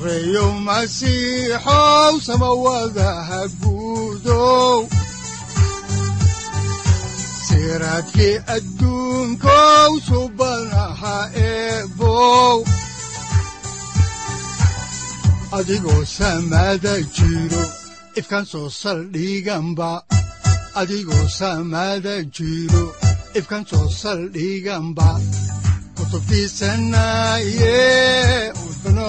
sareyow masiixow samawadaha guudow siraadkii adigoo samaada jiro ifkaan soo saldhiganba adigoo kutubtiisanaye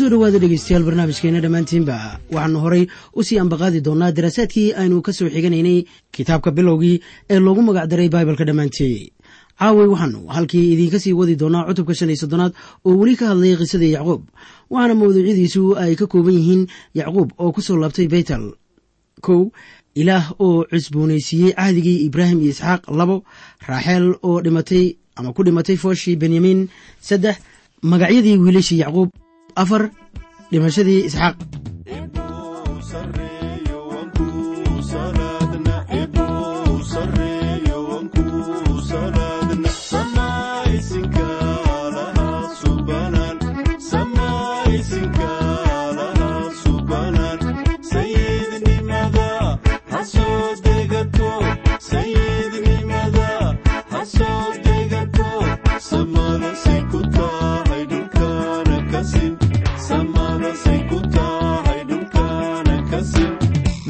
ku soo dhowaada dhegeystayaal barnaamijkeena dhammaantiinba waxaanu horay u sii ambaqaadi doonnaa daraasaadkii aynu ka soo xiganaynay kitaabka bilowgii ee loogu magacdaray baibalka dhammaantii. Caaway waxaanu halkii idiinka sii wadi doonaa cutubka shan iyo soddonaad oo weli ka hadlaya qisadii yacquub waxaana mawduucyadiisu ay ka kooban yihiin yacquub oo ku soo laabtay beytel kow ilaah oo cusboonaysiiyey cahdigii ibraahim iyo isxaaq labo raaxeel oo dhimatay ama ku dhimatay fooshii benyamin saddex magacyadii wiilashii yacquub afar dhimashadii isxaaq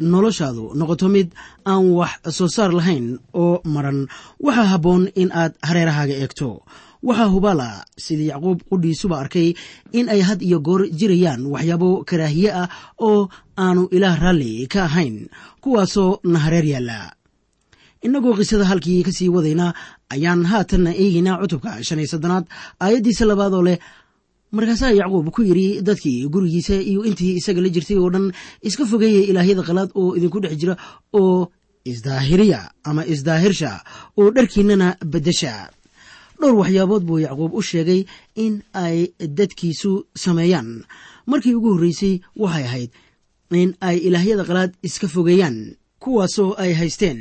noloshaadu noqoto mid aan wax soo saar lahayn oo maran waxaa habboon in aad hareerahaaga eegto. Waxaa hubaala sidii yacquub qudhiisuba arkay in ay had iyo goor jirayaan waxyaabo karaahiye ah oo aanu ilaah raalli ka ahayn kuwaasoo na hareer yaalla. Innagoo qisada halkii ka sii wadayna ayaan haatanna eegaynaa cutubka shan iyo soddonaad aayaddiisa labaadoo leh markaasaa yacquub ku yidhi dadkii gurigiisa iyo intii isaga la jirtay oo dhan iska fogeeya ilaahyada qalaad oo idinku dhex jira oo isdaahiriya ama isdaahirsha oo dharkiinnana beddesha dhowr waxyaabood buu yacquub u sheegay in ay dadkiisu sameeyaan. Markii ugu horreysay waxay ahayd in ay ilaahyada qalaad iska fogeeyaan kuwaasoo ay haysteen.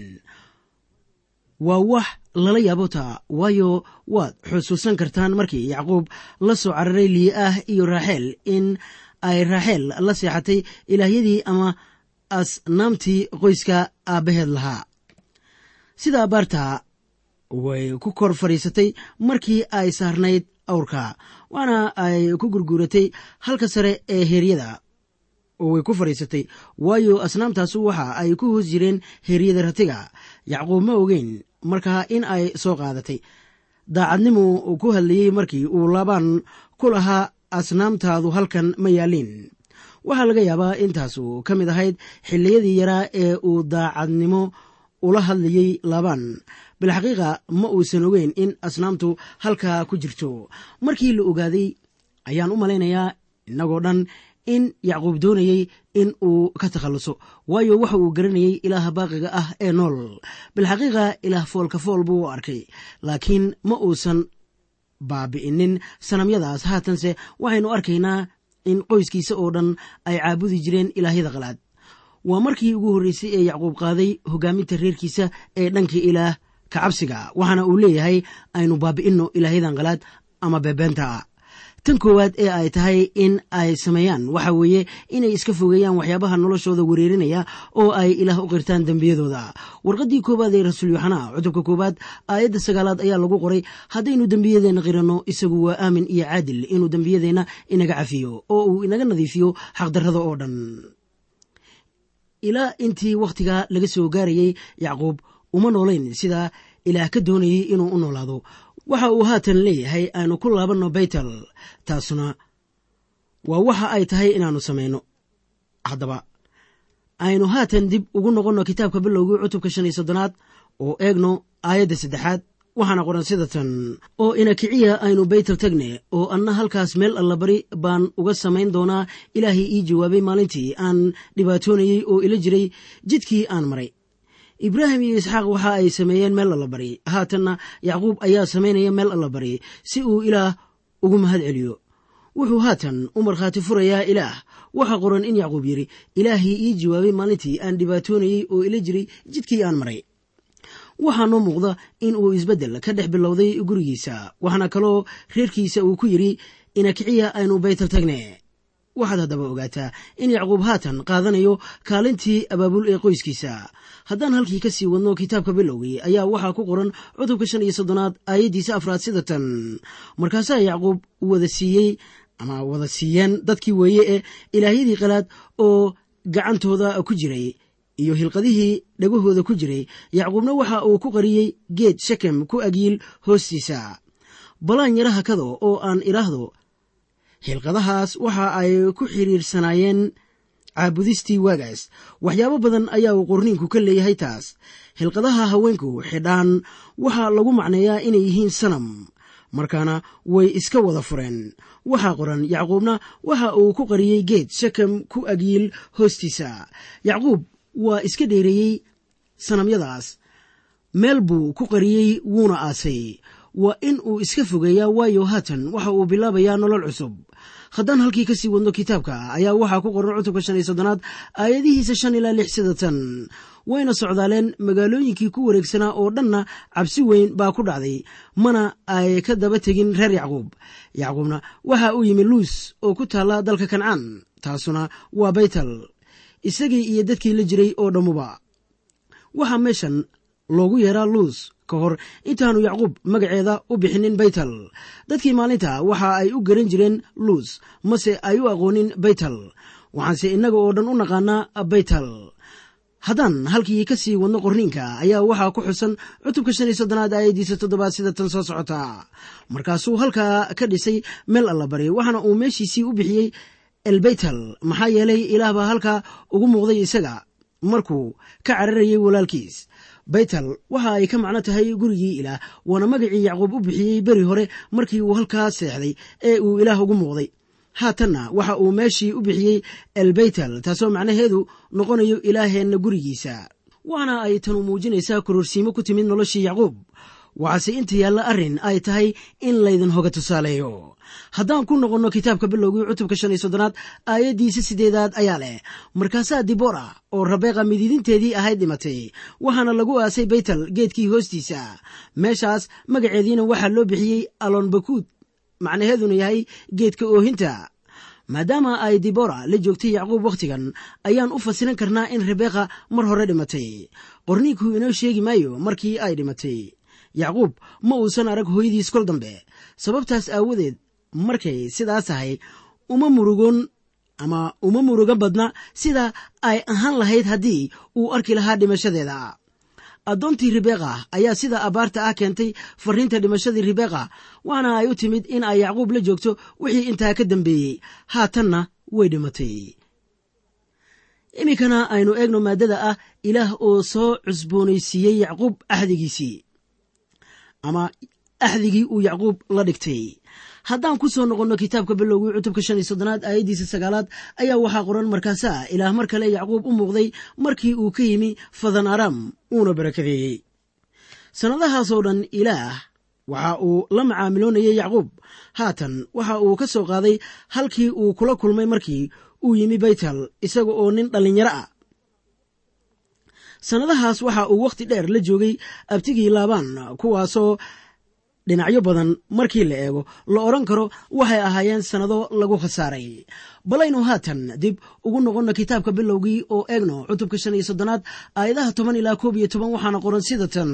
Waa wax lala yaabotaa waayo waad xusuusan kartaan markii yacquub la soo cararay lii'ah iyo raaxeel in ay raaxeel la seexatay ilaahyadii ama asnaamtii qoyska aabbaheed lahaa. Sida abaarta way ku kor fadhiisatay markii ay saarnayd awrka waana ay ku gurguuratay halka sare ee heeryada way ku fadhiisatay waayo asnaamtaasu waxa ay ku hoos jireen heeryada ratiga. Yacquub ma ogeyn markaa in ay soo qaadatay. Daacadnimu ku hadlayey markii uu laabaan ku lahaa asnaamtaadu halkan ma yaalliin waxaa laga yaabaa intaasu ka mid ahayd xilliyadii yaraa ee uu daacadnimo ula hadlayey laabaan. Bilxaqiiqa ma uusan ogeyn in asnaamtu halkaa ku jirto. Markii la ogaaday ayaan u malaynayaa innagoo dhan in yacquub doonayey in uu ka takhalluso waayo waxa uu garanayey ilaaha baaqiga ah ee nool. Bilxaqiiqa ilaah foolka fool buu u arkay laakiin ma uusan baabi'inin sanamyadaas. Haatanse waxaynu arkaynaa in qoyskiisa oo dhan ay caabudi jireen ilaahyada qalaad. Waa markii ugu horreysay ee yacquub qaaday hogaaminta reerkiisa ee dhanka ilaah ka cabsiga waxaana uu leeyahay aynu baabi'inno ilaahyadan qalaad ama beebeenta tan koowaad ee ay tahay in ay sameeyaan waxa weeye inay iska fogeeyaan waxyaabaha noloshooda wereerinaya oo ay ilaah u qirtaan dembiyadooda. Warqaddii koowaad ee rasuul yoxanaa cutubka koowaad aayadda sagaalaad ayaa lagu qoray haddaynu dembiyadeenna qiranno isagu waa aamin iyo caadil inuu dembiyadeenna inaga cafiyo oo uu inaga nadiifiyo xaqdarrada oo dhan. Ilaa intii wakhtigaa laga soo gaarayey yacquub uma noolayn sida ilaah ka doonayey inuu u noolaado waxa uu haatan leeyahay aynu ku laabanno baytel taasuna waa waxa ay tahay inaannu samayno. Haddaba aynu haatan dib ugu noqonno kitaabka bilowgii cutubka shan iyo soddonaad oo eegno aayadda saddexaad waxaana qoran sida tan oo inakiciya aynu baytel tagne oo anna halkaas meel allabari baan uga samayn doonaa ilaahay ii jawaabay maalintii aan dhibaatoonayey oo ila jiray jidkii aan maray ibraahim iyo isxaaq waxa ay sameeyeen meel allabari haatanna yacquub ayaa samaynaya meel allabari si uu ilaah ugu mahad celiyo. Wuxuu haatan u markhaati furayaa ilaah. Waxaa qoran in yacquub yidhi ilaahii ii jawaabay maalintii aan dhibaatoonayey oo ila jiray jidkii aan maray. Waxaa noo muuqda in uu isbeddel ka dhex bilowday gurigiisa waxaana kaloo reerkiisa uu ku yidhi inakiciya aynu baytal tagne waxaad haddaba ogaataa in yacquub haatan qaadanayo kaalintii abaabul ee qoyskiisa. Haddaan halkii ka sii wadno kitaabka bilowgii ayaa waxaa ku qoran cutubka shan iyo soddonaad aayaddiisa afraad sida tan markaasaa yacquub wada siiyey ama wada siiyeen dadkii weeye ee ilaahyadii qalaad oo gacantooda ku jiray iyo hilqadihii dhagahooda ku jiray yacquubna waxa uu ku qariyey geed shekem ku agyiil hoostiisa. Balaan yaraha kado oo aan idhaahdo hilqadahaas waxa ay ku xiriirsanaayeen caabudistii waagaas. Waxyaabo badan ayaa uu qorniinku ka leeyahay taas. Hilqadaha haweenku xidhaan waxaa lagu macneeyaa inay yihiin sanam markaana way iska wada fureen. Waxaa qoran yacquubna waxa uu ku qariyey geed shakam ku agyiil hoostiisa. Yacquub waa iska dheereeyey sanamyadaas. Meel buu ku qariyey wuuna aasay waa in uu iska fogeeyaa waayo haatan waxa uu bilaabayaa nolol cusub. Haddaan halkii ka sii wadno kitaabka ayaa waxaa ku qoran cutubka shan iyo soddonaad aayadihiisa shan ilaa lix sida tan. Wayna socdaaleen magaalooyinkii ku wareegsanaa oo dhanna cabsi weyn baa ku dhacday mana ay ka daba tegin reer yacquub. Yacquubna waxa uu yimi luus oo ku taalla dalka kancaan taasuna waa baytal. Isagii iyo dadkii la jiray oo dhammuba. Waxaa meeshan loogu yeeraa luus ka hor intaanu yacquub magaceeda u bixinin baytal. Dadkii maalinta waxa ay u garan jireen luus mase ay u aqoonin baytal. Waxaanse innaga oo dhan u naqaanaa baytal. Haddaan halkii ka sii wadno qorniinka ayaa waxaa ku xusan cutubka shan iyo soddonaad aayaddiisa toddobaad sida tan soo socota. Markaasuu halkaa ka dhisay meel allabari waxaana uu meeshiisii u bixiyey elbaytal maxaa yeelay ilaah baa halkaa ugu muuqday isaga markuu ka cararayay walaalkiis. Baytal waxa ay ka macno tahay gurigii ilaah waana magacii yacquub u bixiyey beri hore markii uu halkaa seexday ee uu ilaah ugu muuqday. Haatanna waxa uu meeshii u bixiyey elbaytal taasoo macnaheedu noqonayo ilaaheenna gurigiisa. Waxaana ay tanu muujinaysaa kororsiimo ku timid noloshii yacquub. Waxaase inta yaalla arrin ay tahay in laydin hoga tusaaleeyo haddaan ku noqonno kitaabka bilowgii cutubka shan iyo soddonaad aayaddiisa sideedaad ayaa leh markaasaa dibora oo rabeeqa midiidinteedii ahayd dhimatay waxaana lagu aasay baytal geedkii hoostiisa. Meeshaas magaceediina waxaa loo bixiyey alonbakuud macnaheeduna yahay geedka oohinta. Maadaama ay dibora la joogtay yacquub wakhtigan ayaan u fasiran karnaa in rabeeqa mar hore dhimatay. Qorniinku inoo sheegi maayo markii ay dhimatay. Yacquub ma uusan arag hooyadiis kol dambe. Sababtaas aawadeed markay sidaas tahay uma murugon ama uma murugo badna sida ay ahaan lahayd haddii uu arki lahaa dhimashadeeda. Addoontii ribeeqa ayaa sida abaarta ah keentay fariinta dhimashadii ribeeqa waxaana ay u timid in ay yacquub la joogto wixii intaa ka dambeeyey. Haatanna way dhimatay. Iminkana aynu eegno maaddada ah ilaah oo soo cusboonaysiiyey yacquub axdigiisii ama axdigii uu yacquub la dhigtay haddaan ku soo noqonno kitaabka bilowgii cutubka shan iyo soddonaad aayaddiisa sagaalaad ayaa waxaa qoran markaasaa ilaah mar kale yacquub u muuqday markii uu ka yimi fadan aram uuna barakadeeyey. Sannadahaasoo dhan ilaah waxa uu la macaamiloonayay yacquub. Haatan waxa uu ka soo qaaday halkii uu kula kulmay markii uu yimi baytal isaga oo nin dhallinyaro ah. Sannadahaas waxa uu wakhti dheer la joogay abtigii laabaan kuwaasoo dhinacyo badan markii la eego la odhan karo waxay ahaayeen sannado lagu khasaaray. Balaynu haatan dib ugu noqonno kitaabka bilowgii oo eegno cutubka shan iyo soddonaad aayadaha toban ilaa koob iyo toban waxaana qoran sida tan.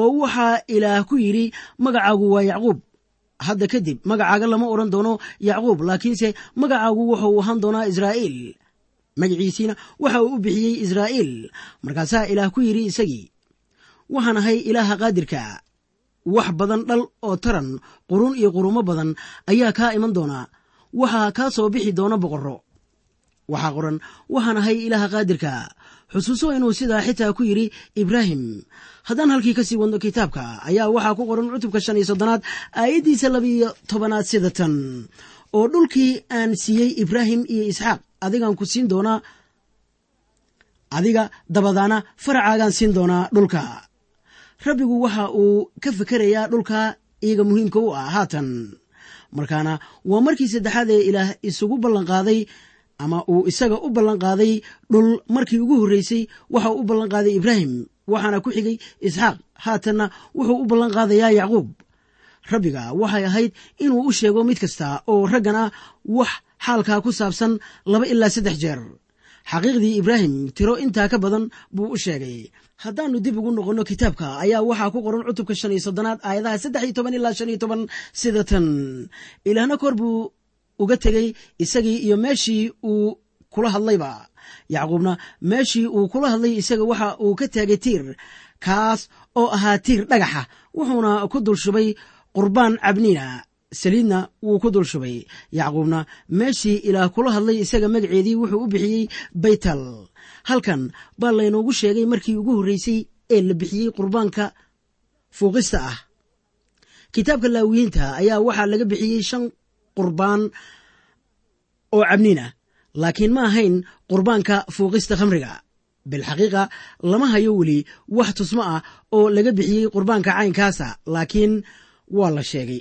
Oo waxaa ilaah ku yidhi magacaagu waa yacquub. Hadda kadib magacaaga lama odhan doono yacquub laakiinse magacaagu wuxuu ahaan doonaa israa'iil. Magaciisiina waxa uu u bixiyey israa'iil. Markaasaa ilaah ku yidhi isagii waxaan ahay ilaaha qaadirka wax badan dhal oo taran qurun iyo qurumo badan ayaa kaa iman doonaa waxaa kaa soo bixi doona boqorro. Waxaa qoran waxaan ahay ilaaha qaadirka. Xusuuso inuu sidaa xitaa ku yidhi ibraahim haddaan halkii ka sii wadno kitaabka ayaa waxaa ku qoran cutubka shan iyo soddonaad aayaddiisa labiiyo tobanaad sida tan oo dhulkii aan siiyey ibraahim iyo isxaaq adigaan ku siin doonaa adiga dabadaana faracaagaan siin doonaa dhulka rabbigu waxa uu ka fekerayaa dhulka iyaga muhiimka u ah. Haatan markaana waa markii saddexaad ee ilaah isugu ballanqaaday ama uu isaga u ballanqaaday dhul markii ugu horreysay waxa uu u ballanqaaday ibraahim waxaana ku xigay isxaaq. Haatanna wuxuu u ballanqaadayaa yacquub. Rabbiga waxay ahayd inuu u sheego mid kasta oo raggan ah wax xaalkaa ku saabsan laba ilaa saddex jeer xaqiiqdii ibraahim tiro intaa ka badan buu u sheegay. Haddaannu dib ugu noqonno kitaabka ayaa waxaa ku qoran cutubka shan iyo soddonaad aayadaha saddex iyo toban ilaa shan iyo toban sida tan. Ilaahna kor buu uga tegey isagii iyo meeshii uu kula hadlayba. Yacquubna meeshii uu kula hadlay isaga waxa uu ka taagay tiir kaas oo ahaa tiir dhagaxa wuxuuna ku dul shubay qurbaan cabniina saliidna wuu ku dul shubay. Yacquubna meeshii ilaah kula hadlay isaga magaceedii wuxuu u bixiyey baytal. Halkan baa laynoogu sheegay markii ugu horreysay ee la bixiyey qurbaanka fuuqista ah. Kitaabka laawiyiinta ayaa waxaa laga bixiyey shan qurbaan oo cabniin ah. Laakiin ma ahayn qurbaanka fuuqista khamriga. Bilxaqiiqa lama hayo weli wax tusmo ah oo laga bixiyey qurbaanka caynkaasa. Laakiin waa la sheegay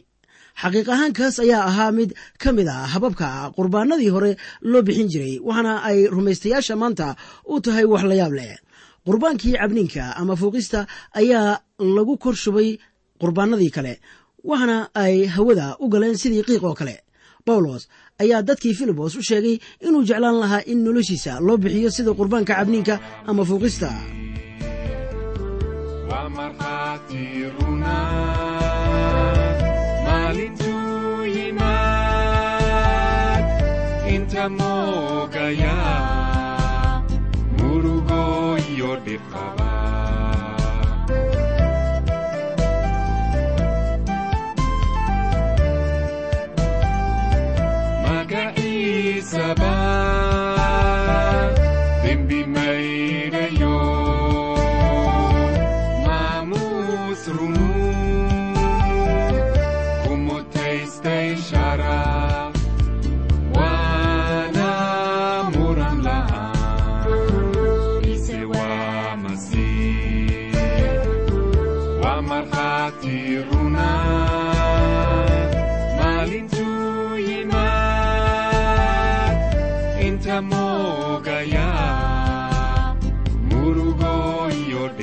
xaqiiq ahaankaas ayaa ahaa mid ka mid a hababka qurbaanadii hore loo bixin jiray waxaana ay rumaystayaasha maanta u tahay wax la yaab leh. Qurbaankii cabniinka ama fuuqista ayaa lagu kor shubay qurbaanadii kale waxaana ay hawada u galeen sidii qiiq oo kale. Bawlos ayaa dadkii filibos u sheegay inuu jeclaan lahaa in noloshiisa loo bixiyo sida qurbaanka cabniinka ama fuuqista kaya mo kaya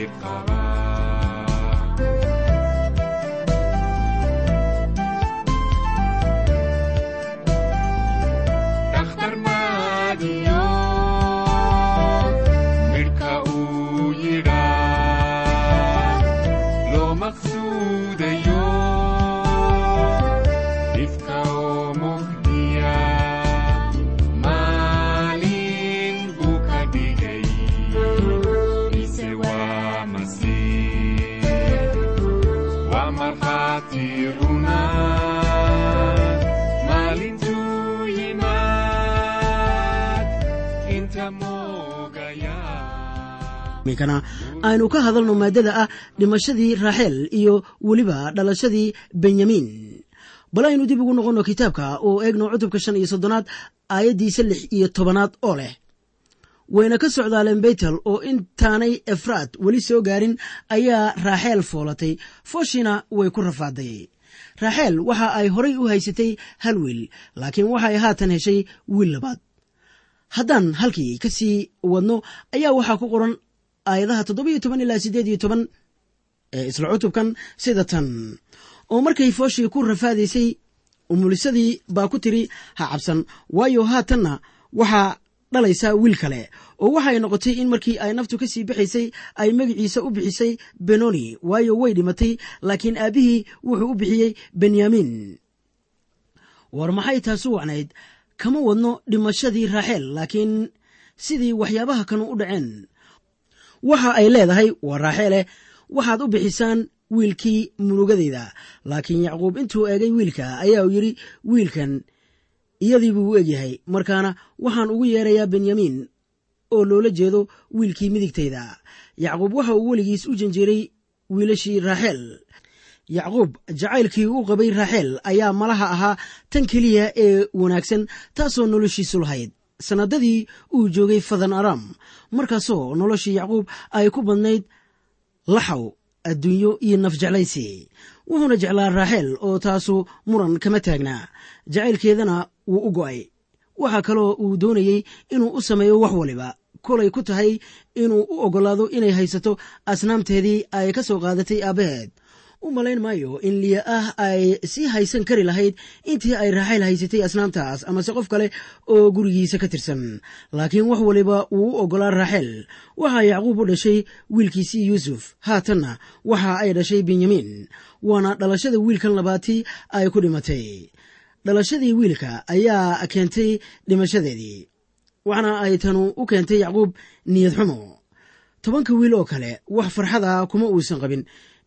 Jerusalem. Minkana aynu ka hadalno maadada ah dhimashadii raaxeel iyo weliba dhalashadii benyamin. Bal aynu dib ugu noqonno kitaabka oo eegno cutubka shan iyo soddonaad aayaddiisa lix iyo tobanaad oo leh. Wayna ka socdaaleen beytel oo intaanay efraat weli soo gaarin ayaa raaxeel foolatay. Fooshiina way ku rafaaday. Raaxeel waxa ay horay u haysatay hal wiil laakiin waxay haatan heshay wiil labaad. Haddaan halkii ka sii wadno ayaa waxaa ku qoran aayadaha toddobiyo toban ilaa siddeed iyo toban ee isla cutubkan sida tan. Oo markay fooshii ku rafaadaysay umulisadii baa ku tiri ha cabsan waayo haatanna waxaa dhalaysaa wiil kale. Oo waxay noqotay in markii ay naftu ka sii bixaysay ay magiciisa u bixisay benoni. Waayo way dhimatay laakiin aabbihii wuxuu u bixiyey benyamin. War maxay taasu wacnayd? Kama wadno dhimashadii raaxeel laakiin sidii waxyaabaha kanu u dhaceen waxa ay leedahay waa raaxeele waxaad u bixisaan wiilkii murugadayda laakiin yacquub intuu eegay wiilka ayaa yidhi wiilkan iyadii buu u egyahay. Markaana waxaan ugu yeerayaa benyamin oo loola jeedo wiilkii midigtayda yacquub waxa uu weligiis u janjeeray wiilashii raaxeel yacquub jacaylkii u qabay raaxeel ayaa malaha ahaa tan keliya ee wanaagsan taasoo noloshiisu lahayd sannadadii uu joogay fadan aram markaasoo noloshii yacquub ay ku badnayd laxaw adduunyo iyo nafjeclaysi wuxuuna jeclaa raaxeel oo taasu muran kama taagnaa jacaylkeedana wuu u go'ay. Waxaa kaloo uu doonayey inuu u sameeyo wax waliba. Kolay ku tahay inuu u oggolaado inay haysato asnaamteedii ay ka soo qaadatay aabbaheed u malayn maayo in liya ah ay sii haysan kari lahayd intii ay raaxayl haysatay asnaamtaas amase qof kale oo gurigiisa ka tirsan. Laakiin wax waliba wuu u oggolaa raaxeel waxaa yacquub u dhashay wiilkiisii yuusuf haatanna waxa ay dhashay benyamin waana dhalashada wiilkan labaatii ay ku dhimatay. Dhalashadii wiilka ayaa keentay dhimashadeedii waxaana ay tanu u keentay yacquub niyad xumo. Tobanka wiil oo kale wax farxada kuma uusan qabin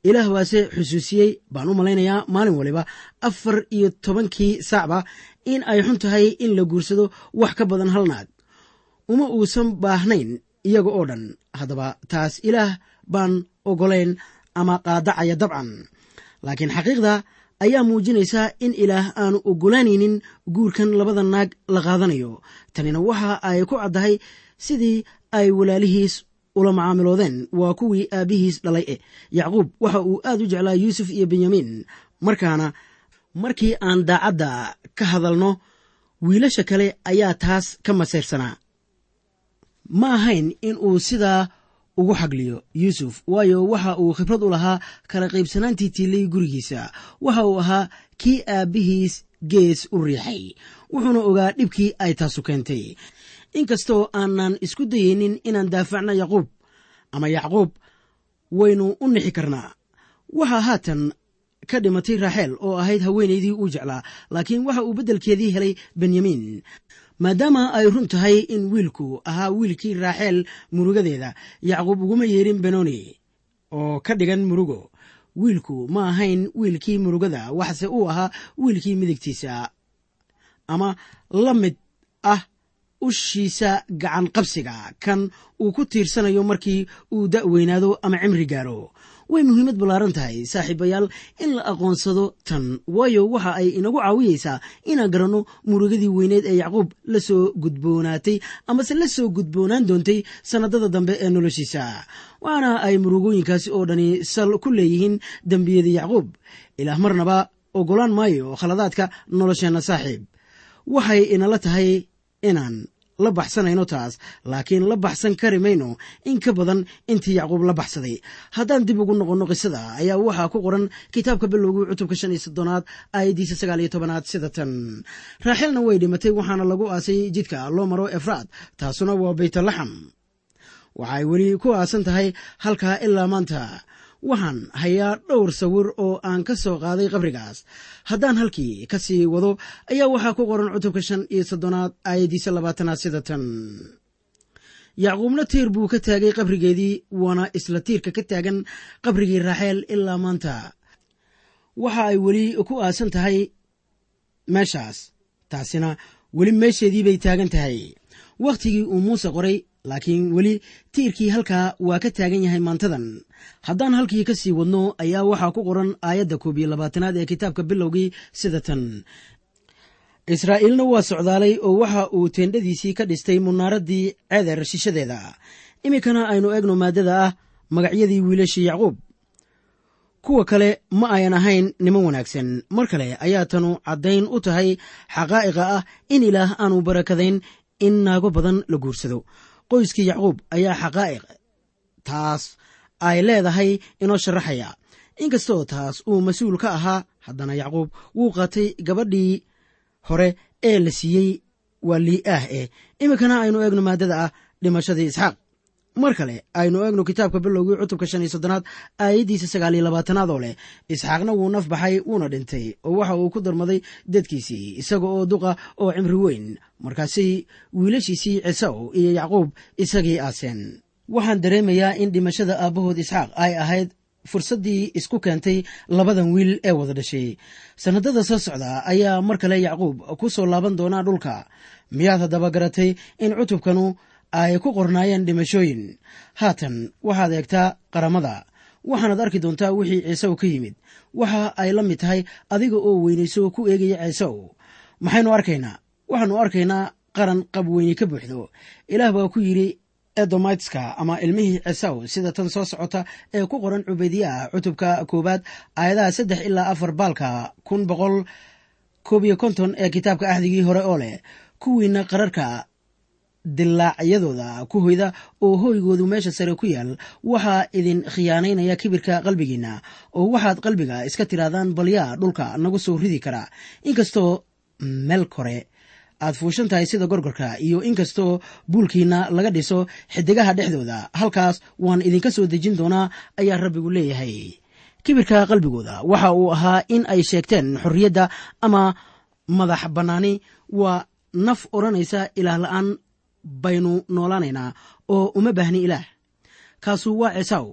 ilaah baase xusuusiyey baan u malaynayaa maalin waliba afar iyo tobankii saacba in ay xun tahay in la guursado wax ka badan hal naag. Uma uusan baahnayn iyaga oo dhan. Haddaba taas ilaah baan oggolayn ama qaadacaya dabcan. Laakiin xaqiiqda ayaa muujinaysaa in ilaah aanu oggolaanaynin guurkan labada naag la qaadanayo. Tanina waxa ay ku caddahay sidii ay walaalihiis ula macaamiloodeen. Waa kuwii aabbihiis dhalay eh yacquub. Waxa uu aad u jeclaa yuusuf iyo benyamin. Markaana markii aan daacadda ka hadalno wiilasha kale ayaa taas ka masayrsanaa. Ma ahayn in uu sidaa ugu xagliyo yuusuf waayo waxa uu khibrad u lahaa kala qaybsanaantii tiilay gurigiisa. Waxa uu ahaa kii aabbihiis gees u riixay. Wuxuuna ogaa dhibkii ay taasu keentay inkastoo aanan isku dayeynin inaan daafacno yacquub ama yacquub waynu u nixi karnaa. Waxaa haatan ka dhimatay raaxeel oo ahayd haweenaydii uu jeclaa laakiin waxa uu beddelkeedii helay benyamin. Maadaama ay run tahay in wiilku ahaa wiilkii raaxeel murugadeeda yacquub uguma yeerin benoni oo ka dhigan murugo. Wiilku ma ahayn wiilkii murugada waxse uu ahaa wiilkii midigtiisa ama la mid ah ushiisa gacan qabsiga kan uu ku tiirsanayo markii uu da' weynaado ama cimri gaaro. Way muhiimad ballaaran tahay saaxiibayaal in la aqoonsado tan waayo waxa ay inagu caawiyeysaa inaan garanno murugadii weyneed ee yacquub la soo gudboonaatay amase la soo gudboonaan doontay sannadada dambe ee noloshiisa. Waxaana ay murugooyinkaasi oo dhani sal ku leeyihiin dembiyadii yacquub. Ilaah marnaba oggolaan maayo khaladaadka nolosheenna saaxiib. Waxay inala tahay inaan la baxsanayno taas laakiin la baxsan kari mayno. In ka badan intii yacquub la baxsaday. Haddaan dib ugu noqonno qisada ayaa waxaa ku qoran kitaabka bilowgii cutubka shan iyo soddonaad aayaddiisa sagaal iyo tobanaad sida tan. Raaxeelna way dhimatay waxaana lagu aasay jidka loo maro efraad taasuna waa baytalaxam. Waxaay weli ku aasan tahay halkaa ilaa maanta waxaan hayaa dhowr sawir oo aan ka soo qaaday qabrigaas. Haddaan halkii ka sii wado ayaa waxaa ku qoran cutubka shan iyo soddonaad aayaddiisa labaatanaad sida tan. Yacquubna tiir buu ka taagay qabrigeedii waana isla tiirka ka taagan qabrigii raaxeel ilaa maanta. Waxa ay weli ku aasan tahay meeshaas taasina weli meesheedii bay taagan tahay. Wakhtigii uu muuse qoray laakiin weli tiirkii halkaa waa ka taagan yahay maantadan. Haddaan halkii ka sii wadno ayaa waxaa ku qoran aayadda koob iyo labaatanaad ee kitaabka bilowgii sida tan. Israa'iilna waa socdaalay oo waxa uu teendhadiisii ka dhistay munaaraddii ceder shishadeeda. Iminkana aynu eegno maaddada ah magacyadii wiilashii yacquub. Kuwa kale ma ayan ahayn niman wanaagsan. Mar kale ayaa tanu caddayn u tahay xaqaa'iqa ah in ilaah aanu barakadayn in naago badan la guursado qoyskii yacquub ayaa xaqaa'iq taas ay leedahay inoo sharaxaya. Inkastoo taas uu mas'uul ka ahaa haddana yacquub wuu qaatay gabadhii hore ee la siiyey waa lii'aah eh iminkana aynu eegno maaddada ah dhimashadii isxaaq mar kale aynu eegno kitaabka bilowgii cutubka shan iyo soddonaad aayaddiisa sagaal iyo labaatanaad oo leh isxaaqna wuu naf baxay wuuna dhintay oo waxa uu ku darmaday dadkiisii isaga oo duqa oo cimri weyn. Markaasay wiilashiisii cisaw iyo yacquub isagii aaseen. Waxaan dareemayaa in dhimashada aabbahood isxaaq ay ahayd fursaddii isku keentay labadan wiil ee wada dhashay. Sannadada soo socda ayaa mar kale yacquub ku soo laaban doonaa dhulka. Miyaad haddaba garatay in cutubkanu ay ku qornaayeen dhimashooyin. Haatan waxaad eegtaa qaramada. Waxaanaad arki doontaa wixii ciisaw ka yimid. Waxa ay la mid tahay adiga oo weynayso ku eegaya ciisaw maxaynu arkaynaa? Waxaannu arkaynaa qaran qabweyni ka buuxdo. Ilaah baa ku yidhi edomitska ama ilmihii cisaw sida tan soo socota ee ku qoran cubaydiyaah cutubka koowaad aayadaha saddex ilaa afar baalka kun boqol koob iyo konton ee kitaabka axdigii hore oo leh kuwiina qararka dilaacyadooda ku hoyda oo hooygoodu meesha sare ku yaal. Waxaa idin khiyaanaynaya kibirka qalbigiinna oo waxaad qalbiga iska tirahdaan balyaa dhulka nagu soo ridi kara. Inkastoo meel kore aad fuushan tahay sida gorgorka iyo inkastoo buulkiina laga dhiso xidigaha dhexdooda halkaas waan idinka soo dejin doonaa ayaa rabbigu leeyahay. Kibirka qalbigooda waxa uu ahaa in ay sheegteen xorriyadda ama madax bannaani. Waa naf odhanaysa ilaah la'aan baynu noolaanaynaa oo uma baahni ilaah. Kaasu waa cisaw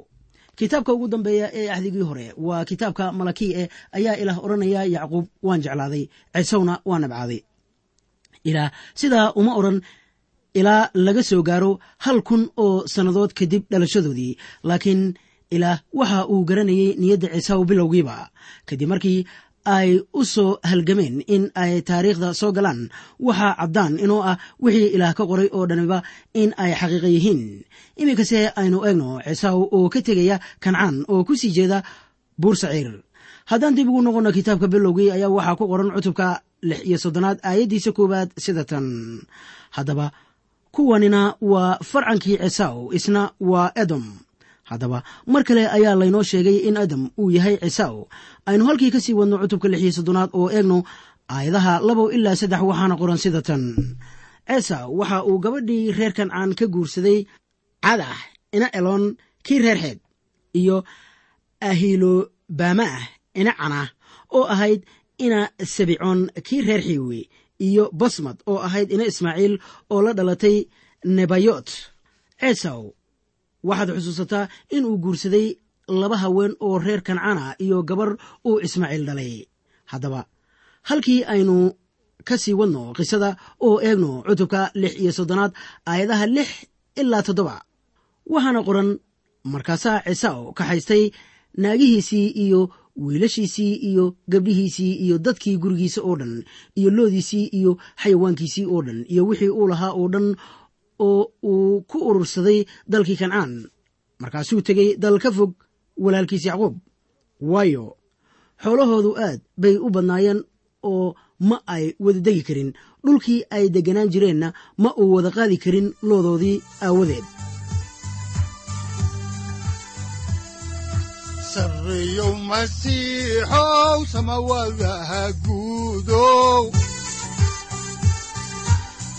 kitaabka ugu dambeeya ee axdigii hore waa kitaabka malakii eh ayaa ilaah odhanaya yacquub waan jeclaaday. Cisawna waa nabcaaday. Ilaah sidaa uma odhan ilaa laga soo gaaro hal kun oo sannadood kadib dhalashadoodii. Laakiin ilaah waxa uu garanayay niyadda ciisaw bilowgiiba. Kadib markii ay u soo halgameen in ay taariikhda soo galaan. Waxaa caddaan inoo ah wixii ilaah ka qoray oo dhaniba in ay xaqiiqa yihiin. Iminkase aynu eegno ciisaw oo ka tegaya kancaan oo ku sii jeeda buur saciir haddaan dib ugu noqonno kitaabka bilowgii ayaa waxaa ku qoran cutubka lix iyo soddonaad aayaddiisa koowaad sida tan. Haddaba kuwanina waa farcankii cisaw isna waa edom haddaba mar kale ayaa laynoo sheegay in adam uu yahay cisaw aynu halkii ka sii wadno cutubka lix iyo soddonaad oo eegno aayadaha labo ilaa saddex waxaana qoran sida tan. Cisaw waxa uu gabadhii reer kancaan ka guursaday cadax ina elon kii reer xeed iyo ahilobama ah ina cana oo ahayd ina sabicoon kii reer xiiwe iyo basmad oo ahayd ina ismaaciil oo la dhalatay nebayot cisaw waxaad xusuusataa in uu guursaday laba haween oo reer kancana iyo gabar uu ismaaciil dhalay. Haddaba halkii aynu ka sii wadno qisada oo eegno cutubka lix iyo soddonaad aayadaha lix ilaa toddoba waxaana qoran markaasaa cisaw kaxaystay naagihiisii iyo wiilashiisii iyo gabdhihiisii iyo dadkii gurigiisa oo dhan iyo loodiisii iyo xayawaankiisii oo dhan iyo wixii uu lahaa oo dhan oo uu ku urursaday dalkii kancaan. Markaasuu tegey dal ka fog walaalkiis yacquub. Waayo xoolahoodu aad bay u badnaayeen oo ma ay wada degi karin. Dhulkii ay degganaan jireenna ma uu wada qaadi karin loodoodii aawadeed. Sarreyow masiixow samawadaha guudow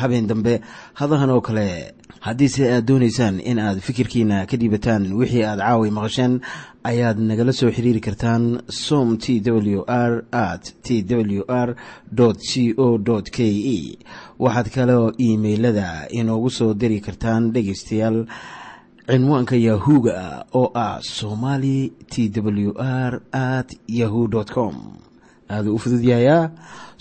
habeen dambe hadahan oo kale haddiise aad doonaysaan in aad fikirkiina ka dhiibataan wixii aad caawi maqasheen ayaad nagala soo xiriiri kartaan som t w r at t w r c o k e waxaad kaloo iimailada inoogu soo diri kartaan dhegaystayaal cinwaanka yahu-ga oo ah somali t w r at yahu com. Aaduu u fududyahayaa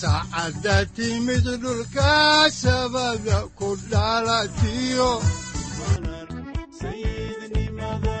saacadda timid dhulka sabada ku dhalatiyo sayidnimada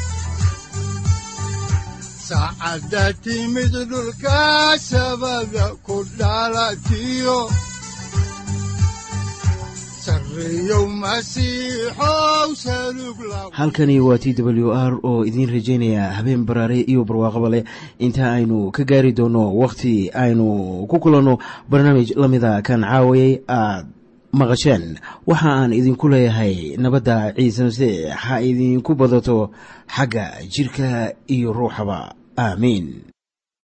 saacadda timid dhulka sabada ku dhalatiyo halkani waa t w r oo idiin rajaynaya habeen baraare iyo barwaaqaba leh inta aynu ka gaari doono wakhti aynu ku kulanno barnaamij la mida kan caawayay aad maqasheen waxa aan idinku leeyahay nabadda ciise masiix ha idinku badato xagga jirka iyo ruuxaba aamiin